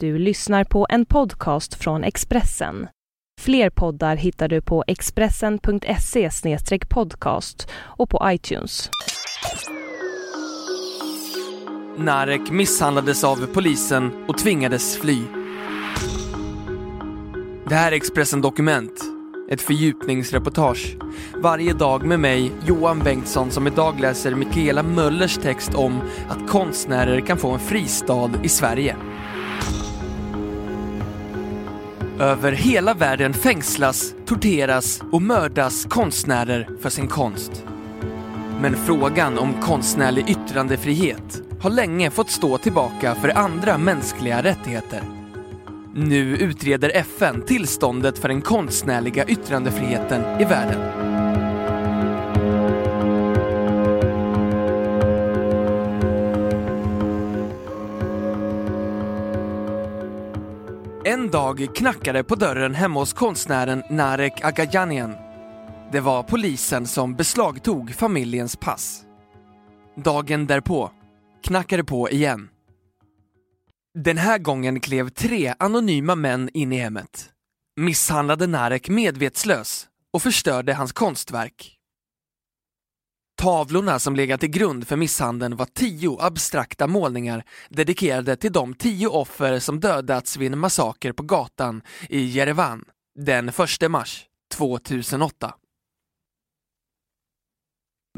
Du lyssnar på en podcast från Expressen. Fler poddar hittar du på expressen.se podcast och på iTunes. Narek misshandlades av polisen och tvingades fly. Det här är Expressen Dokument, ett fördjupningsreportage. Varje dag med mig, Johan Bengtsson, som idag läser Mikaela Möllers text om att konstnärer kan få en fristad i Sverige. Över hela världen fängslas, torteras och mördas konstnärer för sin konst. Men frågan om konstnärlig yttrandefrihet har länge fått stå tillbaka för andra mänskliga rättigheter. Nu utreder FN tillståndet för den konstnärliga yttrandefriheten i världen. En dag knackade på dörren hemma hos konstnären Narek Agajanian. Det var polisen som beslagtog familjens pass. Dagen därpå knackade på igen. Den här gången klev tre anonyma män in i hemmet, misshandlade Narek medvetslös och förstörde hans konstverk. Tavlorna som legat till grund för misshandeln var tio abstrakta målningar dedikerade till de tio offer som dödats vid en massaker på gatan i Jerevan den 1 mars 2008.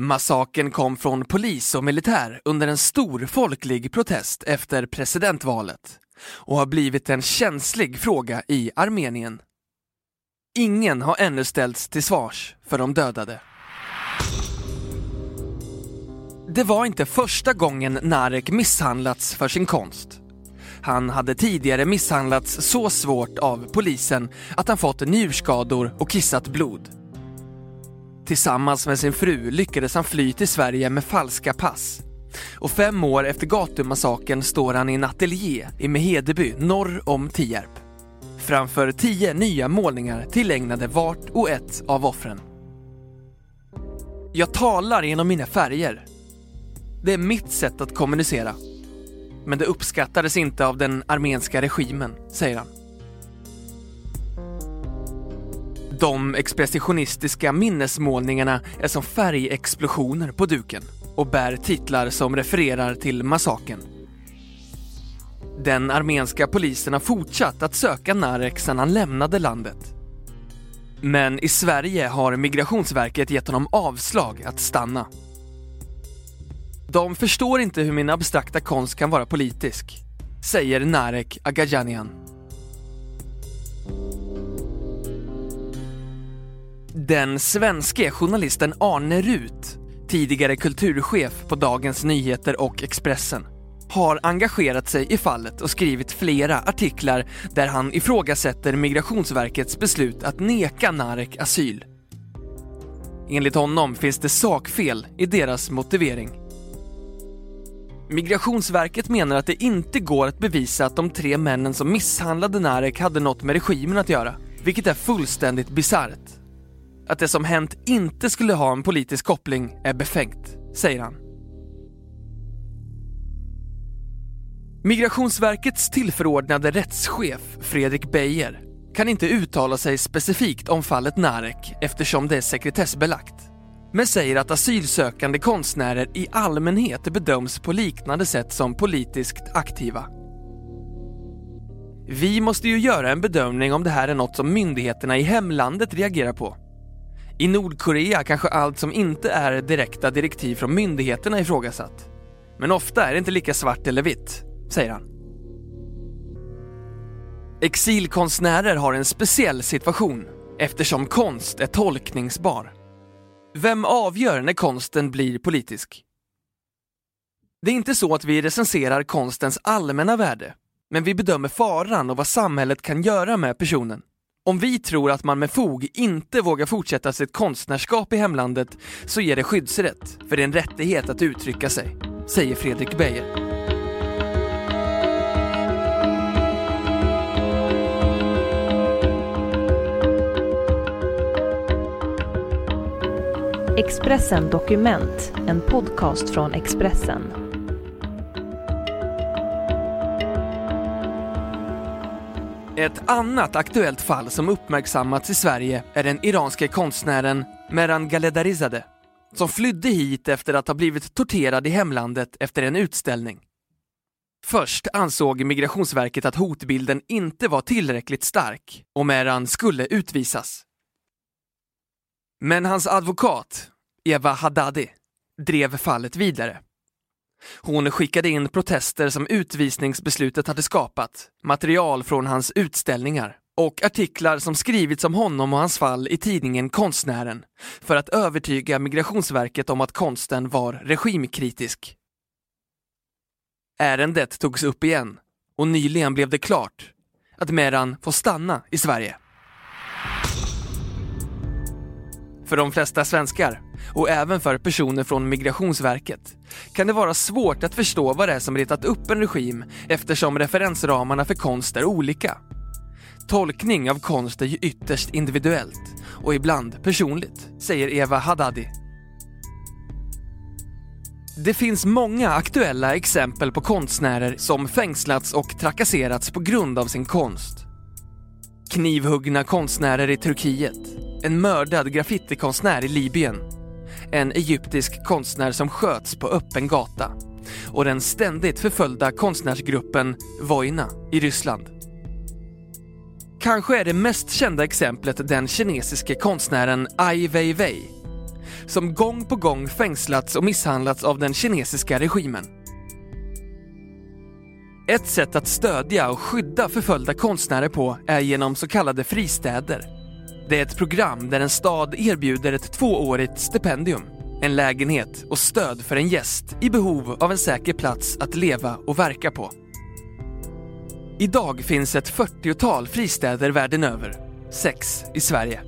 Massakern kom från polis och militär under en stor folklig protest efter presidentvalet och har blivit en känslig fråga i Armenien. Ingen har ännu ställts till svars för de dödade. Det var inte första gången Narek misshandlats för sin konst. Han hade tidigare misshandlats så svårt av polisen att han fått njurskador och kissat blod. Tillsammans med sin fru lyckades han fly till Sverige med falska pass. Och fem år efter gatumassakern står han i en ateljé i Mehedeby norr om Tierp. Framför tio nya målningar tillägnade vart och ett av offren. Jag talar genom mina färger, det är mitt sätt att kommunicera. Men det uppskattades inte av den armenska regimen, säger han. De expressionistiska minnesmålningarna är som färgexplosioner på duken och bär titlar som refererar till massaken. Den armenska polisen har fortsatt att söka Narek sedan han lämnade landet. Men i Sverige har Migrationsverket gett honom avslag att stanna. De förstår inte hur min abstrakta konst kan vara politisk, säger Narek Agajanian. Den svenske journalisten Arne Rut, tidigare kulturchef på Dagens Nyheter och Expressen, har engagerat sig i fallet och skrivit flera artiklar där han ifrågasätter Migrationsverkets beslut att neka Narek asyl. Enligt honom finns det sakfel i deras motivering. Migrationsverket menar att det inte går att bevisa att de tre männen som misshandlade Narek hade något med regimen att göra, vilket är fullständigt bisarrt. Att det som hänt inte skulle ha en politisk koppling är befängt, säger han. Migrationsverkets tillförordnade rättschef Fredrik Beijer kan inte uttala sig specifikt om fallet Narek eftersom det är sekretessbelagt men säger att asylsökande konstnärer i allmänhet bedöms på liknande sätt som politiskt aktiva. Vi måste ju göra en bedömning om det här är något som myndigheterna i hemlandet reagerar på. I Nordkorea kanske allt som inte är direkta direktiv från myndigheterna ifrågasatt. Men ofta är det inte lika svart eller vitt, säger han. Exilkonstnärer har en speciell situation eftersom konst är tolkningsbar. Vem avgör när konsten blir politisk? Det är inte så att vi recenserar konstens allmänna värde, men vi bedömer faran och vad samhället kan göra med personen. Om vi tror att man med fog inte vågar fortsätta sitt konstnärskap i hemlandet så ger det skyddsrätt, för det är en rättighet att uttrycka sig, säger Fredrik Beijer. Expressen Dokument, en podcast från Expressen. Ett annat aktuellt fall som uppmärksammats i Sverige är den iranske konstnären Meran Galedarizadeh som flydde hit efter att ha blivit torterad i hemlandet efter en utställning. Först ansåg Migrationsverket att hotbilden inte var tillräckligt stark och Meran skulle utvisas. Men hans advokat, Eva Haddadi, drev fallet vidare. Hon skickade in protester som utvisningsbeslutet hade skapat, material från hans utställningar och artiklar som skrivits om honom och hans fall i tidningen Konstnären för att övertyga Migrationsverket om att konsten var regimkritisk. Ärendet togs upp igen och nyligen blev det klart att Meran får stanna i Sverige. För de flesta svenskar, och även för personer från Migrationsverket, kan det vara svårt att förstå vad det är som retat upp en regim eftersom referensramarna för konst är olika. Tolkning av konst är ju ytterst individuellt och ibland personligt, säger Eva Haddadi. Det finns många aktuella exempel på konstnärer som fängslats och trakasserats på grund av sin konst. Knivhuggna konstnärer i Turkiet, en mördad graffitikonstnär i Libyen, en egyptisk konstnär som sköts på öppen gata och den ständigt förföljda konstnärsgruppen Vojna i Ryssland. Kanske är det mest kända exemplet den kinesiske konstnären Ai Weiwei som gång på gång fängslats och misshandlats av den kinesiska regimen. Ett sätt att stödja och skydda förföljda konstnärer på är genom så kallade fristäder. Det är ett program där en stad erbjuder ett tvåårigt stipendium, en lägenhet och stöd för en gäst i behov av en säker plats att leva och verka på. Idag finns ett 40-tal fristäder världen över, sex i Sverige.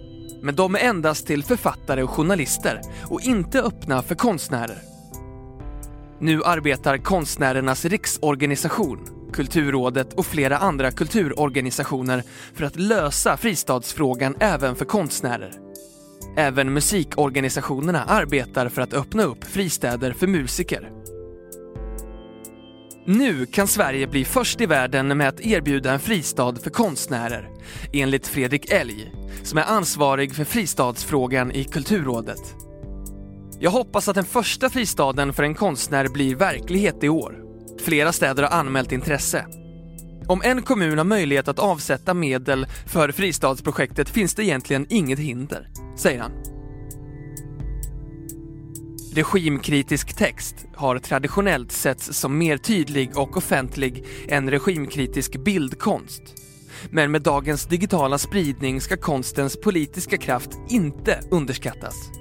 Men de är endast till författare och journalister och inte öppna för konstnärer. Nu arbetar Konstnärernas riksorganisation, Kulturrådet och flera andra kulturorganisationer för att lösa fristadsfrågan även för konstnärer. Även musikorganisationerna arbetar för att öppna upp fristäder för musiker. Nu kan Sverige bli först i världen med att erbjuda en fristad för konstnärer, enligt Fredrik Elg, som är ansvarig för fristadsfrågan i Kulturrådet. Jag hoppas att den första fristaden för en konstnär blir verklighet i år. Flera städer har anmält intresse. Om en kommun har möjlighet att avsätta medel för fristadsprojektet finns det egentligen inget hinder, säger han. Regimkritisk text har traditionellt setts som mer tydlig och offentlig än regimkritisk bildkonst. Men med dagens digitala spridning ska konstens politiska kraft inte underskattas.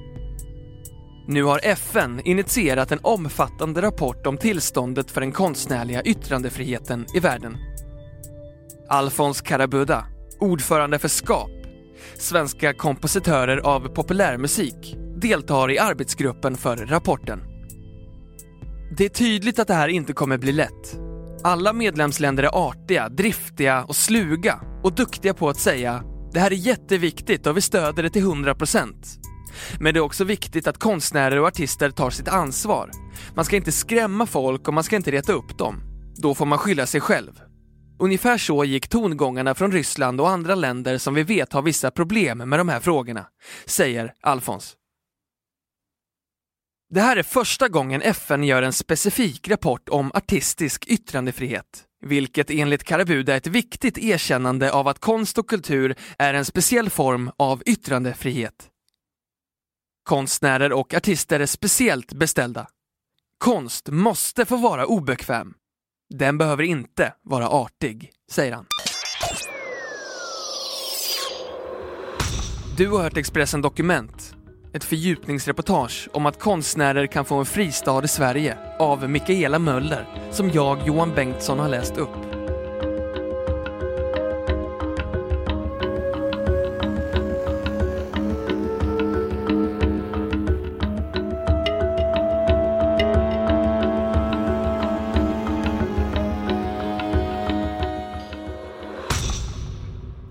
Nu har FN initierat en omfattande rapport om tillståndet för den konstnärliga yttrandefriheten i världen. Alfons Karabuda, ordförande för SKAP, Svenska kompositörer av populärmusik, deltar i arbetsgruppen för rapporten. Det är tydligt att det här inte kommer bli lätt. Alla medlemsländer är artiga, driftiga och sluga och duktiga på att säga “det här är jätteviktigt och vi stöder det till 100 procent”. Men det är också viktigt att konstnärer och artister tar sitt ansvar. Man ska inte skrämma folk och man ska inte reta upp dem. Då får man skylla sig själv. Ungefär så gick tongångarna från Ryssland och andra länder som vi vet har vissa problem med de här frågorna, säger Alfons. Det här är första gången FN gör en specifik rapport om artistisk yttrandefrihet, vilket enligt Karabuda är ett viktigt erkännande av att konst och kultur är en speciell form av yttrandefrihet. Konstnärer och artister är speciellt beställda. Konst måste få vara obekväm. Den behöver inte vara artig, säger han. Du har hört Expressen Dokument ett fördjupningsreportage om att konstnärer kan få en fristad i Sverige av Mikaela Möller som jag, Johan Bengtsson, har läst upp.